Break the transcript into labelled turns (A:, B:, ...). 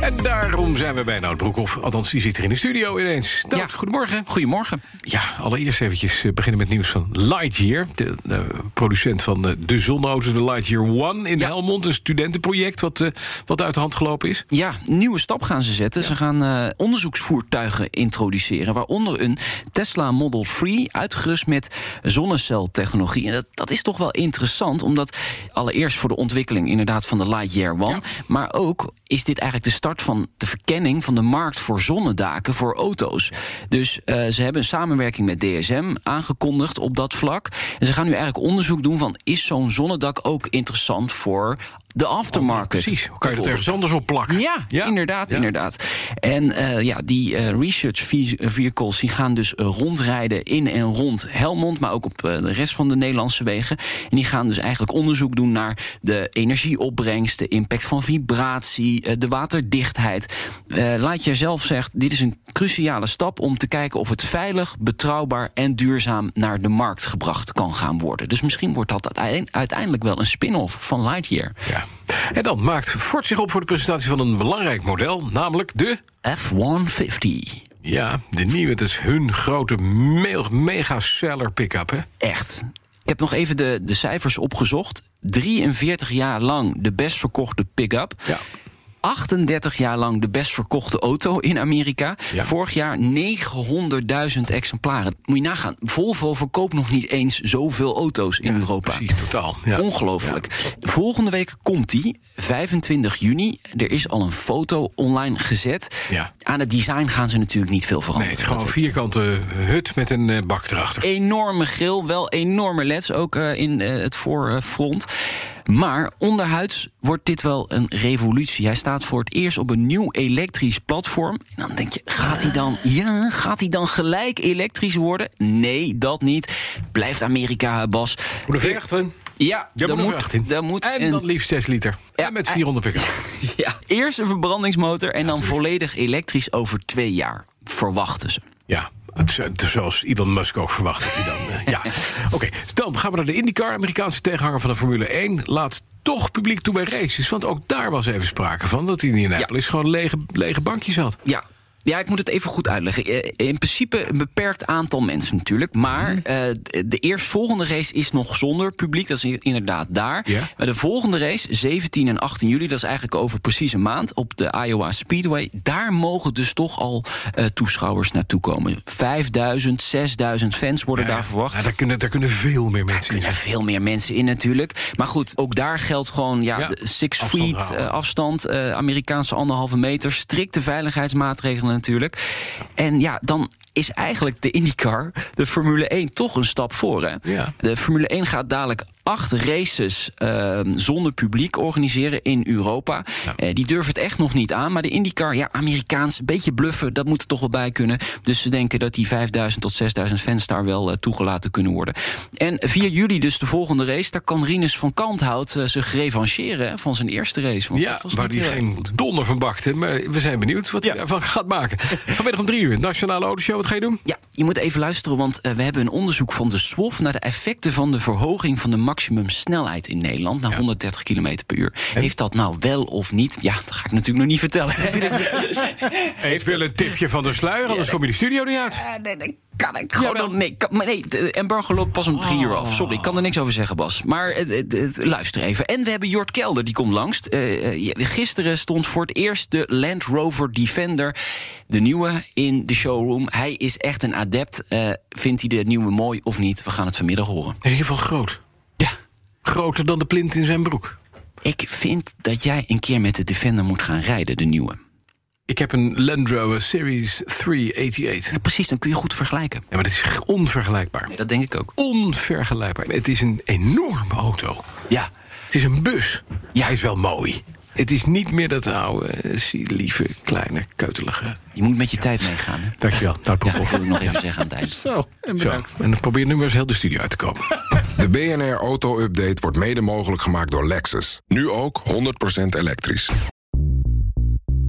A: En daarom zijn we bij Nout Broekhoff. Althans, die zit er in de studio ineens. Nout,
B: Ja.
A: goedemorgen.
B: Goedemorgen.
A: Ja, allereerst eventjes eh, beginnen met nieuws van Lightyear. De, de producent van de, de zonneauto's, de Lightyear One in
B: Ja.
A: Helmond. Een studentenproject wat, eh, wat uit de hand gelopen is.
B: Ja, nieuwe stap gaan ze zetten. Ze gaan eh, onderzoeksvoertuigen introduceren. Waaronder een Tesla Model 3, uitgerust met zonneceltechnologie. En dat, dat is toch wel interessant, omdat allereerst voor de ontwikkeling inderdaad van de Lightyear One. Maar ook is dit eigenlijk de start van de verkenning van de markt voor zonnedaken voor auto's. Dus eh, ze hebben een samenwerking met DSM aangekondigd op dat vlak. En ze gaan nu eigenlijk onderzoek doen van is zo'n zonnedak ook interessant voor de aftermarket.
A: Precies. Hoe kan je dat
B: bijvoorbeeld.
A: ergens anders op plakken?
B: Ja, inderdaad,
A: Ja.
B: inderdaad. En eh, ja, die eh, research ve- vehicles die gaan dus eh, rondrijden in en rond Helmond, maar ook op eh, de rest van de Nederlandse wegen. En die gaan dus eigenlijk onderzoek doen naar de energieopbrengst, de impact van vibratie, eh, de waterdichtheid. Eh, laat je zelf zegt, dit is een cruciale stap om te kijken of het veilig, betrouwbaar en duurzaam naar de markt gebracht kan gaan worden. Dus misschien wordt dat uiteindelijk wel een spin-off van Lightyear.
A: Ja. En dan maakt Ford zich op voor de presentatie van een belangrijk model, namelijk de.
B: F-150.
A: Ja, de nieuwe, het is hun grote me- mega-seller pick-up, hè?
B: Echt. Ik heb nog even de, de cijfers opgezocht. 43 jaar lang de best verkochte pick-up.
A: Ja.
B: 38 jaar lang de best verkochte auto in Amerika.
A: Ja.
B: Vorig jaar 900.000 exemplaren. Moet je nagaan. Volvo verkoopt nog niet eens zoveel auto's in Europa.
A: Precies, totaal. Ja.
B: Ongelooflijk. Volgende week komt die, 25 juni. Er is al een foto online gezet.
A: Ja.
B: Aan het design gaan ze natuurlijk niet veel
A: Nee,
B: veranderen.
A: het is gewoon een vierkante hut met een eh, bak erachter.
B: enorme grill, wel enorme leds ook eh, in eh, het voorfront. Maar onderhuids wordt dit wel een revolutie. Hij staat voor het eerst op een nieuw elektrisch platform. En dan denk je, gaat hij dan, ja, gaat hij dan gelijk elektrisch worden? Nee, dat niet. Blijft Amerika, Bas.
A: Moet er vechten.
B: Ja,
A: Ja,
B: dan
A: moet er
B: moet,
A: vechten.
B: dan moet
A: En dan liefst 6 liter.
B: Ja,
A: en met
B: en-
A: 400 pk.
B: ja, eerst een verbrandingsmotor en dan volledig elektrisch over twee jaar. Verwachten ze.
A: Ja, zoals Elon Musk ook verwacht dat hij dan... eh, ja, oké. Dan gaan we naar de IndyCar. Amerikaanse tegenhanger van de Formule 1. Laat toch publiek toe bij races. Want ook daar was even sprake van... dat hij in Indianapolis gewoon lege, lege bankjes had.
B: Ja. Ja, ik moet het even goed uitleggen. Eh, In principe een beperkt aantal mensen natuurlijk. Maar
A: Mhm.
B: eh, de eerstvolgende race is nog zonder publiek. Dat is inderdaad daar.
A: Ja.
B: Maar de volgende race, 17 en 18 juli... dat is eigenlijk over precies een maand... op de Iowa Speedway. Daar mogen dus toch al eh, toeschouwers naartoe komen. 5000, 6000 fans worden daar verwacht.
A: Ja, daar, kunnen, daar kunnen veel meer mensen
B: Er
A: in.
B: kunnen veel meer mensen in natuurlijk. Maar goed, ook daar geldt gewoon ja, de six
A: afstand
B: feet afstand. Amerikaanse anderhalve meter. Strikte veiligheidsmaatregelen natuurlijk. En ja, dan is eigenlijk de IndyCar, de Formule 1, toch een stap voor. Hè?
A: Ja.
B: De Formule 1 gaat dadelijk acht races eh, zonder publiek organiseren in Europa. Eh, die durven het echt nog niet aan. Maar de IndyCar, ja, Amerikaans, een beetje bluffen, dat moet er toch wel bij kunnen. Dus ze denken dat die 5000 tot 6000 fans daar wel eh, toegelaten kunnen worden. En 4 juli dus de volgende race. Daar kan Rinus van Kanthout eh, zich revancheren hè, van zijn eerste race. Want
A: Ja,
B: dat was
A: waar hij
B: erg
A: geen donder van bakte. Maar we zijn benieuwd wat hij daarvan gaat maken. Vanmiddag om drie uur, Nationale Autoshow. Wat ga je doen?
B: Ja, je moet even luisteren, want eh, we hebben een onderzoek van de SWOF... naar de effecten van de verhoging van de maximumsnelheid in Nederland... naar 130 km per uur. Heeft dat nou wel of niet? Ja, dat ga ik natuurlijk nog niet vertellen.
A: Ik wil een tipje van de sluier, anders kom je de studio niet uit.
B: Nee, nee, kan ik gewoon nee, kan, maar nee, de embargo loopt pas om drie uur af. Sorry, ik kan er niks over zeggen, Bas. Maar luister even. En we hebben Jort Kelder, die komt langs. Eh, eh, gisteren stond voor het eerst de Land Rover Defender, de nieuwe, in de showroom. Hij is echt een adept. Eh, vindt hij de nieuwe mooi of niet? We gaan het vanmiddag horen.
A: Hij is in ieder geval groot.
B: Ja.
A: Groter dan de plint in zijn broek.
B: Ik vind dat jij een keer met de Defender moet gaan rijden, de nieuwe.
A: Ik heb een Land Rover Series 388.
B: Ja, precies, dan kun je goed vergelijken.
A: Ja, maar dat is onvergelijkbaar.
B: Dat denk ik ook.
A: Onvergelijkbaar. Het is een enorme auto.
B: Ja,
A: Het is een bus. Ja, hij is wel mooi. Het is niet meer dat oude, lieve, kleine, keutelige.
B: Je moet met je tijd meegaan. Hè?
A: Dankjewel. Nou,
B: Ja, dat wil ik nog even zeggen aan het eind.
C: Zo, en
A: Zo,
C: bedankt.
A: en dan probeer nu maar eens heel de studio uit te komen.
D: De BNR Auto Update wordt mede mogelijk gemaakt door Lexus. Nu ook 100% elektrisch.